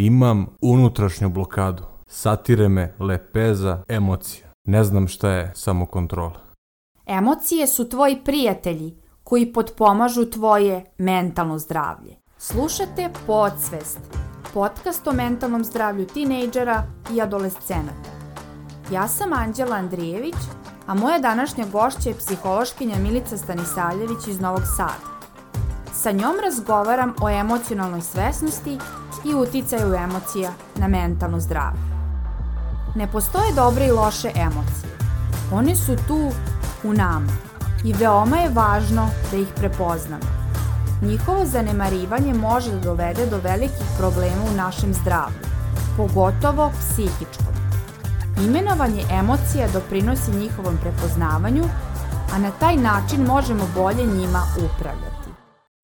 Imam unutrašnju blokadu. Satire me lepeza emocija. Ne znam šta je samokontrola. Emocije su tvoji prijatelji koji potpomažu tvoje mentalno zdravlje. Slušate Podsvest, podcast o mentalnom zdravlju tinejdžera i adolescenata. Ja sam Anđela Andrijević, a moja današnja gošća je psihološkinja Milica Stanisavljević iz Novog Sada. Sa njom razgovaram o emocionalnoj svesnosti i uticaju emocija na mentalno zdravlje. Ne postoje dobre i loše emocije. One su tu u nama i veoma je važno da ih prepoznamo. Njihovo zanemarivanje može da dovede do velikih problema u našem zdravlju, pogotovo psihičkom. Imenovanje emocija doprinosi njihovom prepoznavanju, a na taj način možemo bolje njima upravljati.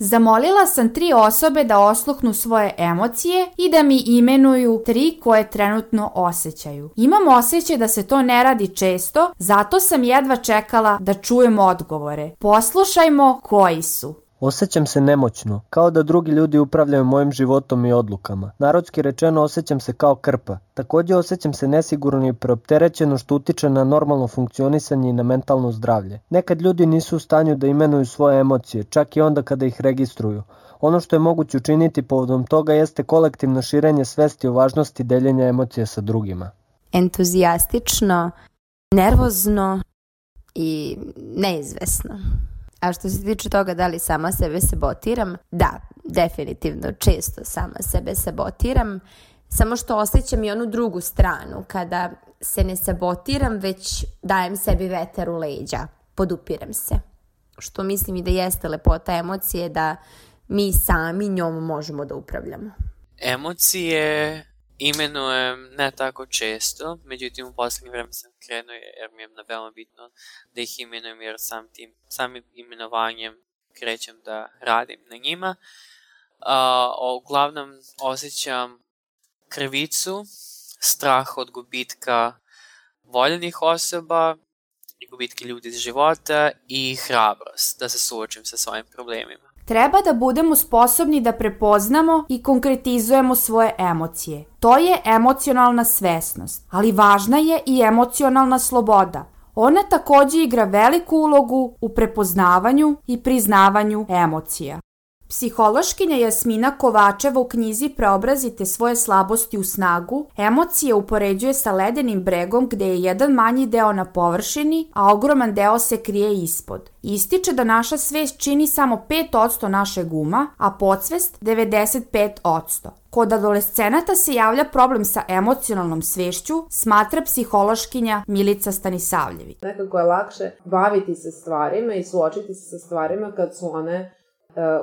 Zamolila sam tri osobe da osluhnu svoje emocije i da mi imenuju tri koje trenutno osjećaju. Imam osjećaj da se to ne radi često, zato sam jedva čekala da čujem odgovore. Poslušajmo koji su. Osjećam se nemoćno, kao da drugi ljudi upravljaju mojim životom i odlukama. Narodski rečeno osjećam se kao krpa. Takođe osjećam se nesigurno i preopterećeno što utiče na normalno funkcionisanje i na mentalno zdravlje. Nekad ljudi nisu u stanju da imenuju svoje emocije, čak i onda kada ih registruju. Ono što je moguće učiniti povodom toga jeste kolektivno širenje svesti o važnosti deljenja emocija sa drugima. Entuzijastično, nervozno i neizvesno. A što se tiče toga da li sama sebe sabotiram, da, definitivno često sama sebe sabotiram, samo što osjećam i onu drugu stranu, kada se ne sabotiram, već dajem sebi veter u leđa, podupiram se. Što mislim i da jeste lepota emocije da mi sami njom možemo da upravljamo. Emocije imenujem ne tako često, međutim u poslednje vreme sam krenuo jer mi je veoma bitno da ih imenujem jer sam tim, samim imenovanjem krećem da radim na njima. Uh, uglavnom osjećam krivicu, strah od gubitka voljenih osoba i gubitke ljudi iz života i hrabrost da se suočim sa svojim problemima. Treba da budemo sposobni da prepoznamo i konkretizujemo svoje emocije. To je emocionalna svesnost, ali važna je i emocionalna sloboda. Ona takođe igra veliku ulogu u prepoznavanju i priznavanju emocija. Psihološkinja Jasmina Kovačeva u knjizi Preobrazite svoje slabosti u snagu emocije upoređuje sa ledenim bregom gde je jedan manji deo na površini, a ogroman deo se krije ispod. Ističe da naša svest čini samo 5% našeg uma, a podsvest 95%. Kod adolescenata se javlja problem sa emocionalnom svešću, smatra psihološkinja Milica Stanisavljević. Nekako je lakše baviti se stvarima i suočiti se sa stvarima kad su one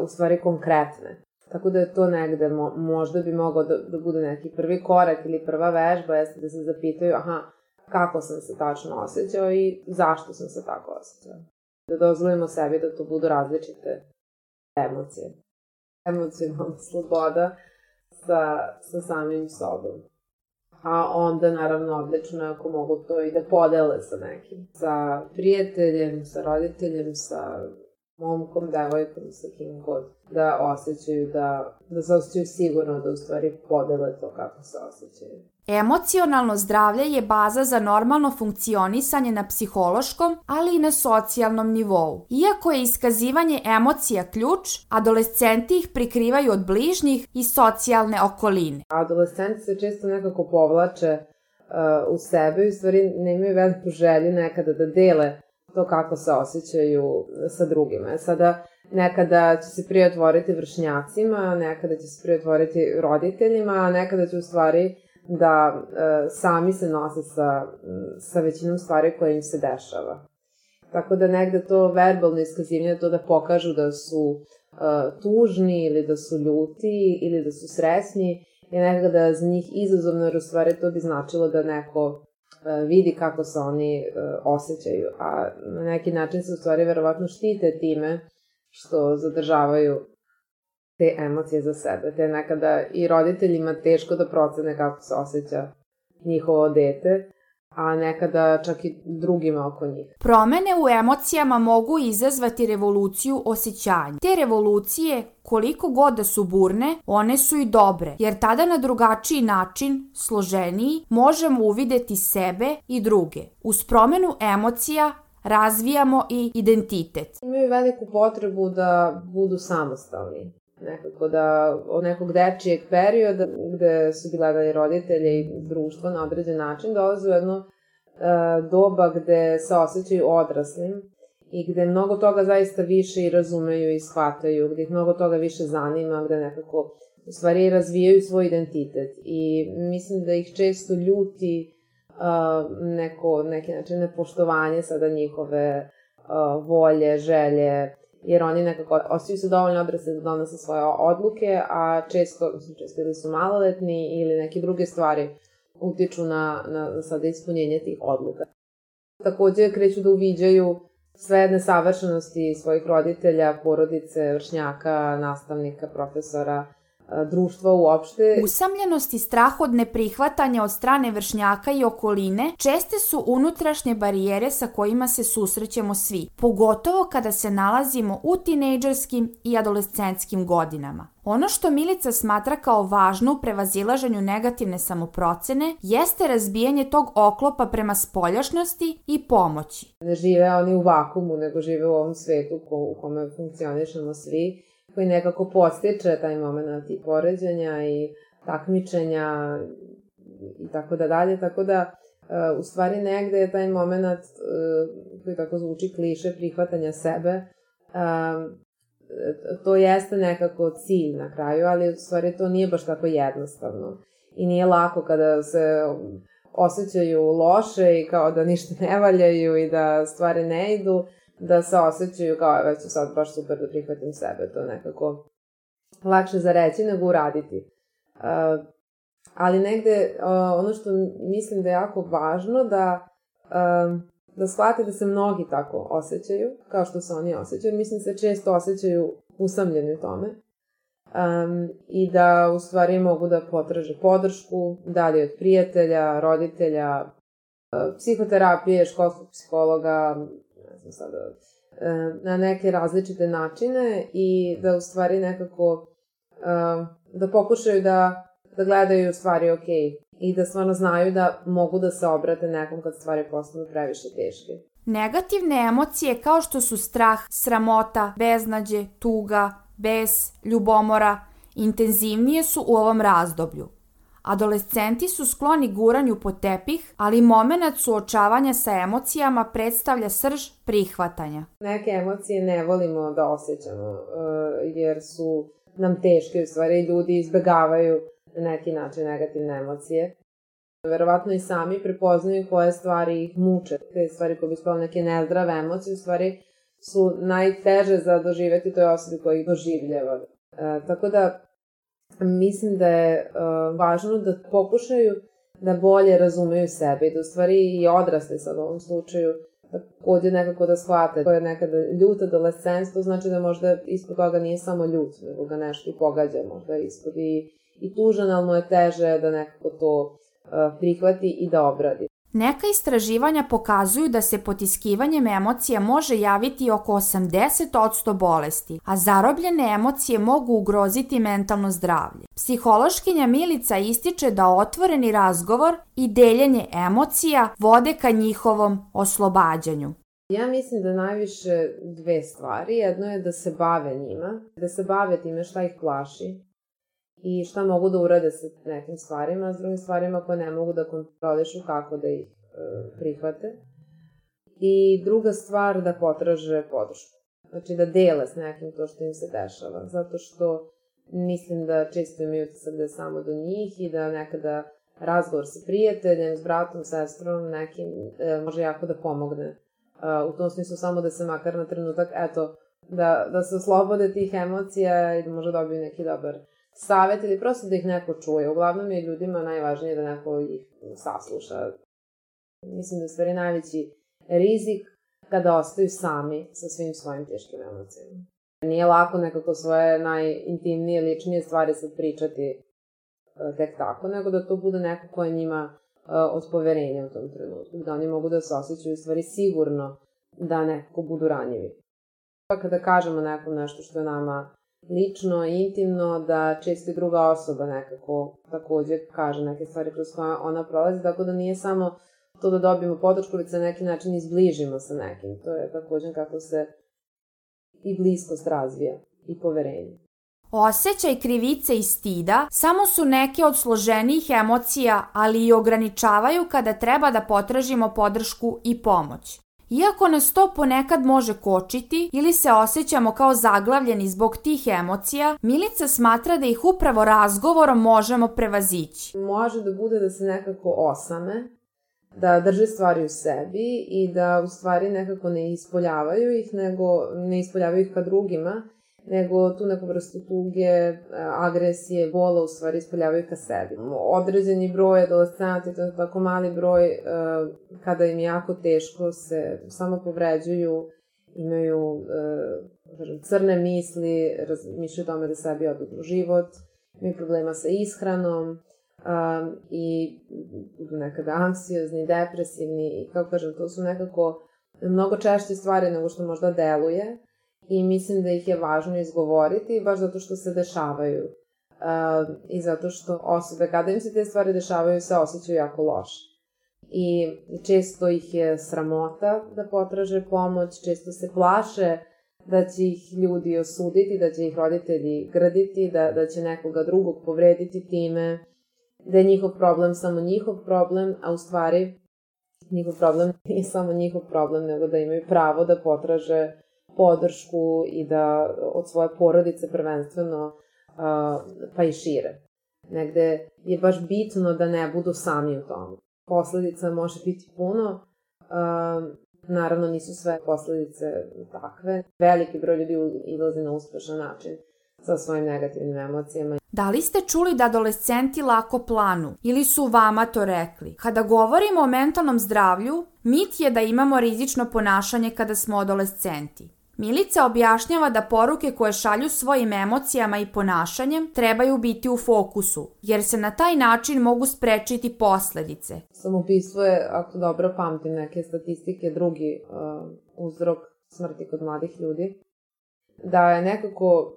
u stvari konkretne. Tako da je to negde, mo, možda bi mogao da, da bude neki prvi korak ili prva vežba, jeste da se zapitaju, aha, kako sam se tačno osjećao i zašto sam se tako osjećao. Da dozvolimo sebi da to budu različite emocije. Emocionalna sloboda sa, sa samim sobom. A onda, naravno, odlično ako mogu to i da podele sa nekim. Sa prijateljem, sa roditeljem, sa momkom, devojkom, sa kim god, da osjećaju da, da se osjećaju sigurno da u stvari podele to kako se osjećaju. Emocionalno zdravlje je baza za normalno funkcionisanje na psihološkom, ali i na socijalnom nivou. Iako je iskazivanje emocija ključ, adolescenti ih prikrivaju od bližnjih i socijalne okoline. Adolescenti se često nekako povlače uh, u sebe i u stvari nemaju veliku želju nekada da dele to kako se osjećaju sa drugima. Sada, nekada će se prije otvoriti vršnjacima, nekada će se prije otvoriti roditeljima, a nekada će u stvari da e, sami se nose sa, sa većinom stvari koje im se dešava. Tako da negde to verbalno iskazivanje, to da pokažu da su e, tužni ili da su ljuti ili da su sresni, je nekada za njih izazovno, jer u stvari to bi značilo da neko vidi kako se oni e, osjećaju, a na neki način se u stvari verovatno štite time što zadržavaju te emocije za sebe, te nekada i roditeljima teško da procene kako se osjeća njihovo dete, a nekada čak i drugima oko njih. Promene u emocijama mogu izazvati revoluciju osjećanja. Te revolucije, koliko god da su burne, one su i dobre, jer tada na drugačiji način, složeniji, možemo uvideti sebe i druge. Uz promenu emocija razvijamo i identitet. Imaju veliku potrebu da budu samostalni nekako da od nekog dečijeg perioda gde su gledali roditelje i društvo na određen način dolaze u jedno e, doba gde se osjećaju odraslim i gde mnogo toga zaista više i razumeju i shvataju, gde ih mnogo toga više zanima, gde nekako u stvari razvijaju svoj identitet. I mislim da ih često ljuti uh, neko, neki način nepoštovanje sada njihove uh, volje, želje, jer oni nekako osjećaju se dovoljno odrasli da donose svoje odluke, a često, mislim, često ili su maloletni ili neke druge stvari utiču na, na sada ispunjenje tih odluka. Takođe kreću da uviđaju sve nesavršenosti svojih roditelja, porodice, vršnjaka, nastavnika, profesora, društva uopšte. Usamljenost i strah od neprihvatanja od strane vršnjaka i okoline česte su unutrašnje barijere sa kojima se susrećemo svi, pogotovo kada se nalazimo u tinejdžerskim i adolescentskim godinama. Ono što Milica smatra kao važno u prevazilaženju negativne samoprocene jeste razbijanje tog oklopa prema spoljašnosti i pomoći. Ne žive oni u vakumu, nego žive u ovom svetu u kome funkcionišemo svi koji nekako postiče taj moment i poređenja i takmičenja i tako da dalje, tako da uh, u stvari negde je taj moment uh, koji tako zvuči kliše prihvatanja sebe uh, to jeste nekako cilj na kraju, ali u stvari to nije baš tako jednostavno. I nije lako kada se osjećaju loše i kao da ništa ne valjaju i da stvari ne idu, da se osjećaju kao već su sad baš super da prihvatim sebe, to nekako lakše za reći nego uraditi. Uh, ali negde uh, ono što mislim da je jako važno da uh, da shvate da se mnogi tako osjećaju, kao što se oni osjećaju. Mislim da se često osjećaju usamljeni u tome. Um, I da u stvari mogu da potraže podršku, da li od prijatelja, roditelja, psihoterapije, školskog psihologa, znam sada, e, na neke različite načine i da u stvari nekako e, da pokušaju da, da gledaju stvari ok i da stvarno znaju da mogu da se obrate nekom kad stvari postanu previše teške. Negativne emocije kao što su strah, sramota, beznađe, tuga, bes, ljubomora, intenzivnije su u ovom razdoblju. Adolescenti su skloni guranju po tepih, ali moment suočavanja sa emocijama predstavlja srž prihvatanja. Neke emocije ne volimo da osjećamo, uh, jer su nam teške, u stvari ljudi izbegavaju na neki način negativne emocije. Verovatno i sami prepoznaju koje stvari ih muče. Te stvari koje bi spala neke nezdrave emocije, u stvari su najteže za doživeti toj osobi koja ih doživljava. E, tako da mislim da je uh, važno da pokušaju da bolje razumeju sebe i da u stvari i odrasli sad u ovom slučaju takođe nekako da shvate. To je nekada ljut adolescens, to znači da možda ispod toga nije samo ljut, nego ga nešto i pogađa, možda ispod i, i tužan, ali mu je teže da nekako to uh, prihvati i da obradi. Neka istraživanja pokazuju da se potiskivanjem emocija može javiti oko 80% bolesti, a zarobljene emocije mogu ugroziti mentalno zdravlje. Psihološkinja Milica ističe da otvoreni razgovor i deljenje emocija vode ka njihovom oslobađanju. Ja mislim da najviše dve stvari. Jedno je da se bave njima, da se bave time šta ih plaši, i šta mogu da urade sa nekim stvarima, s drugim stvarima koje ne mogu da kontrolišu kako da ih e, prihvate. I druga stvar da potraže podršku. Znači da dele s nekim to što im se dešava. Zato što mislim da često imaju utisak da je samo do njih i da nekada razgovor sa prijateljem, s bratom, sestrom, nekim, e, može jako da pomogne. E, u tom smislu samo da se makar na trenutak, eto, da, da se oslobode tih emocija i da može dobiju neki dobar savet ili prosto da ih neko čuje. Uglavnom je ljudima najvažnije da neko ih sasluša. Mislim da je stvari najveći rizik kada ostaju sami sa svim svojim teškim emocijama. Nije lako nekako svoje najintimnije, ličnije stvari sad pričati e, tek tako, nego da to bude neko ko je njima od poverenja u tom trenutku, da oni mogu da se osjećaju stvari sigurno da nekako budu ranjivi. Pa kada kažemo nekom nešto što je nama lično, intimno, da često i druga osoba nekako takođe kaže neke stvari kroz koje ona prolazi, tako da nije samo to da dobijemo podršku, već se na neki način izbližimo sa nekim. To je takođe kako se i bliskost razvija i poverenje. Osećaj krivice i stida samo su neke od složenijih emocija, ali i ograničavaju kada treba da potražimo podršku i pomoć. Iako nas to ponekad može kočiti ili se osjećamo kao zaglavljeni zbog tih emocija, Milica smatra da ih upravo razgovorom možemo prevazići. Može da bude da se nekako osame, da drže stvari u sebi i da u stvari nekako ne ispoljavaju ih, nego ne ispoljavaju ih ka drugima, nego tu neku vrstu tuge, agresije, bola u stvari ispoljavaju ka sebi. Određeni broj adolescenti, to je tako mali broj, e, kada im jako teško, se samo povređuju, imaju e, crne misli, razmišljaju o tome da sebi odudnu život, imaju problema sa ishranom, um, i nekada anksiozni, depresivni i kako kažem, to su nekako mnogo češće stvari nego što možda deluje i mislim da ih je važno izgovoriti baš zato što se dešavaju uh, i zato što osobe kada im se te stvari dešavaju se osjećaju jako loše. I često ih je sramota da potraže pomoć, često se plaše da će ih ljudi osuditi, da će ih roditelji graditi, da, da će nekoga drugog povrediti time, da je njihov problem samo njihov problem, a u stvari njihov problem nije samo njihov problem, nego da imaju pravo da potraže podršku i da od svoje porodice prvenstveno pa i šire. Negde je baš bitno da ne budu sami u tomu. Posledica može biti puno, naravno nisu sve posledice takve. Veliki broj ljudi izlazi na uspešan način sa svojim negativnim emocijama. Da li ste čuli da adolescenti lako planu ili su vama to rekli? Kada govorimo o mentalnom zdravlju, mit je da imamo rizično ponašanje kada smo adolescenti. Milica objašnjava da poruke koje šalju svojim emocijama i ponašanjem trebaju biti u fokusu, jer se na taj način mogu sprečiti posledice. Samoubistvo je, ako dobro pamtim neke statistike, drugi uh, uzrok smrti kod mladih ljudi. Da je nekako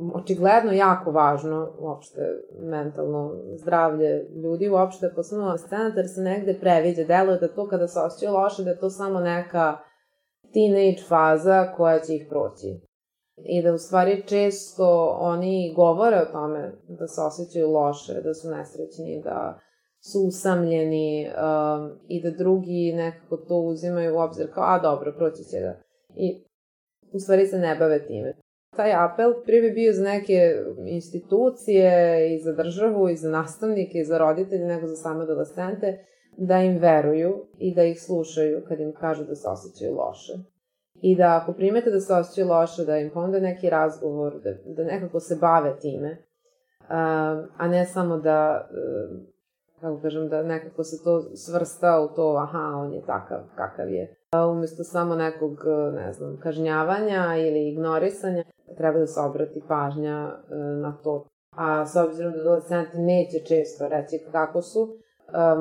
uh, očigledno jako važno uopšte mentalno zdravlje ljudi uopšte, posebno scenatar se negde previđa, deluje da to kada se osjećaju loše, da je to samo neka teenage faza koja će ih proći. I da u stvari često oni govore o tome da se osjećaju loše, da su nesrećni, da su usamljeni um, i da drugi nekako to uzimaju u obzir kao, a dobro, proći će da. I u stvari se ne bave time. Taj apel prije bi bio za neke institucije i za državu i za nastavnike i za roditelje nego za same adolescente da im veruju i da ih slušaju kad im kažu da se osjećaju loše. I da ako primete da se osjećaju loše, da im ponude neki razgovor, da, da nekako se bave time, a ne samo da, kako kažem, da nekako se to svrsta u to, aha, on je takav kakav je. Umesto samo nekog, ne znam, kažnjavanja ili ignorisanja, treba da se obrati pažnja e, na to. A s obzirom da adolescenti neće često reći kako su,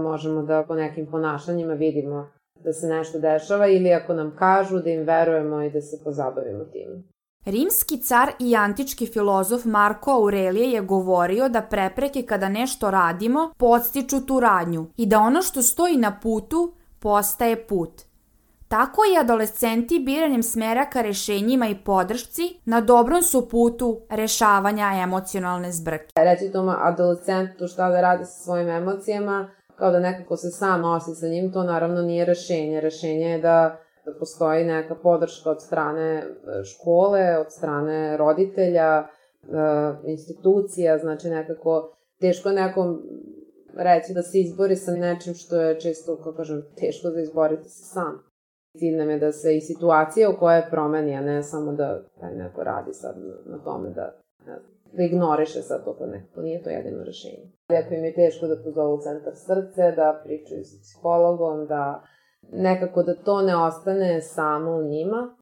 možemo da po nekim ponašanjima vidimo da se nešto dešava ili ako nam kažu da im verujemo i da se pozabavimo tim. Rimski car i antički filozof Marko Aurelije je govorio da prepreke kada nešto radimo podstiču tu radnju i da ono što stoji na putu postaje put. Tako i adolescenti biranjem smera ka rešenjima i podršci na dobrom su putu rešavanja emocionalne zbrke. Reći toma adolescentu šta da radi sa svojim emocijama, kao da nekako se sam nosi sa njim, to naravno nije rešenje. Rešenje je da, da postoji neka podrška od strane e, škole, od strane roditelja, e, institucija, znači nekako teško je nekom reći da se izbori sa nečim što je često, kako kažem, teško da izboriti se sam. Cilj nam je da se i situacija u kojoj promeni, a ne samo da taj neko radi sad na, na tome da, ne znam, da ignoriše sad to, pa nekako nije to jedino rešenje. Ako im je teško da pozovu centar srce, da pričaju sa psihologom, da nekako da to ne ostane samo u njima,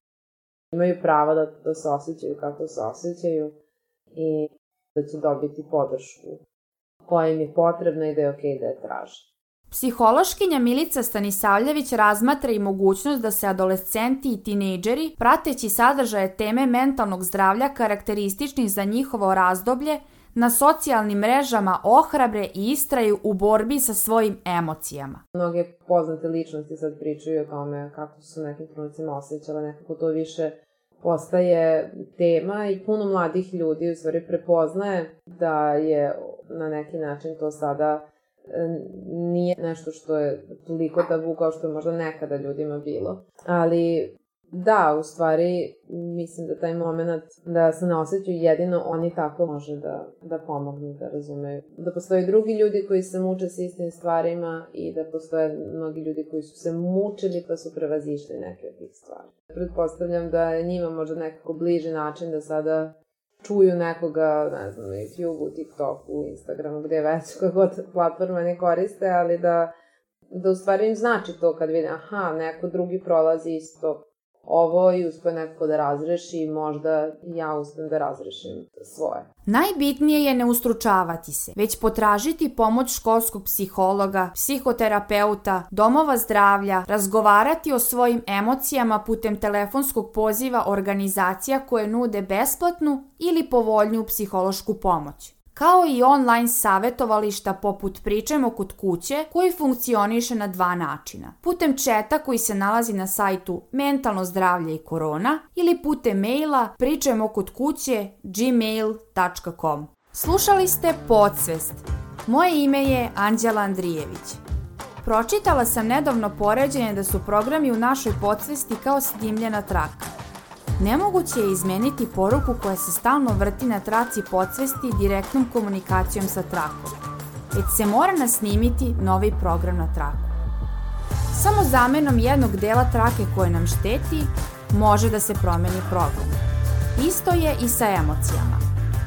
imaju pravo da, da se osjećaju kako se osjećaju i da će dobiti podršku koja im je potrebna i da je okej okay da je traže. Psihološkinja Milica Stanisavljević razmatra i mogućnost da se adolescenti i tinejdžeri, prateći sadržaje teme mentalnog zdravlja karakterističnih za njihovo razdoblje, na socijalnim mrežama ohrabre i istraju u borbi sa svojim emocijama. Mnoge poznate ličnosti sad pričaju o tome kako su nekim trenucima osjećale, nekako to više postaje tema i puno mladih ljudi u stvari prepoznaje da je na neki način to sada nije nešto što je toliko tabu kao što je možda nekada ljudima bilo. Ali Da, u stvari, mislim da taj moment da se ne osjećaju jedino oni tako može da, da pomognu, da razumeju. Da postoje drugi ljudi koji se muče sa istim stvarima i da postoje mnogi ljudi koji su se mučili pa su prevazišli neke od tih stvari. Pretpostavljam da je njima možda nekako bliži način da sada čuju nekoga, ne znam, na YouTube-u, TikToku, Instagramu, gde već kogod platforma ne koriste, ali da da u stvari im znači to kad vide, aha, neko drugi prolazi isto ovo i uspe neko da razreši i možda ja uspem da razrešim svoje. Najbitnije je ne ustručavati se, već potražiti pomoć školskog psihologa, psihoterapeuta, domova zdravlja, razgovarati o svojim emocijama putem telefonskog poziva organizacija koje nude besplatnu ili povoljniju psihološku pomoć kao i online savetovališta poput Pričajmo kod kuće koji funkcioniše na dva načina. Putem četa koji se nalazi na sajtu Mentalno zdravlje i korona ili putem maila pričajmo kod kuće gmail.com. Slušali ste Podsvest. Moje ime je Anđela Andrijević. Pročitala sam nedavno poređenje da su programi u našoj podsvesti kao snimljena traka. Nemoguće je izmeniti poruku koja se stalno vrti na traci podsvesti direktnom komunikacijom sa trakom, već se mora nasnimiti novi program na traku. Samo zamenom jednog dela trake koje nam šteti može da se promeni program. Isto je i sa emocijama.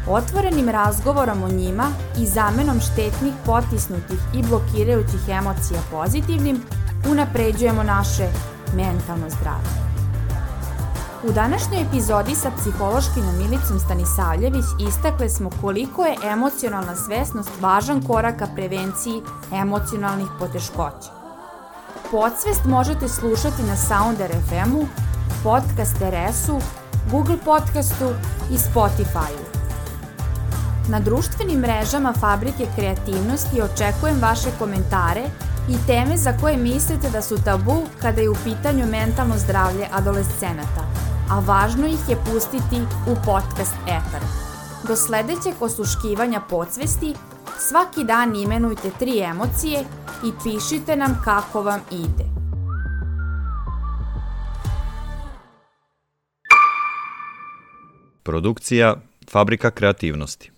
Otvorenim razgovorom o njima i zamenom štetnih, potisnutih i blokirajućih emocija pozitivnim unapređujemo naše mentalno zdravlje. U današnjoj epizodi sa psihološkinom Milicom Stanisavljević istakle smo koliko je emocionalna svesnost važan korak ka prevenciji emocionalnih poteškoća. Podsvest možete slušati na Sounder FM-u, Podcast RS-u, Google Podcastu i Spotify-u. Na društvenim mrežama Fabrike kreativnosti očekujem vaše komentare i teme za koje mislite da su tabu kada je u pitanju mentalno zdravlje adolescenata a važno ih je pustiti u podcast etar. Do sledećeg osluškivanja podsvesti, svaki dan imenujte tri emocije i pišite nam kako vam ide. Produkcija Fabrika kreativnosti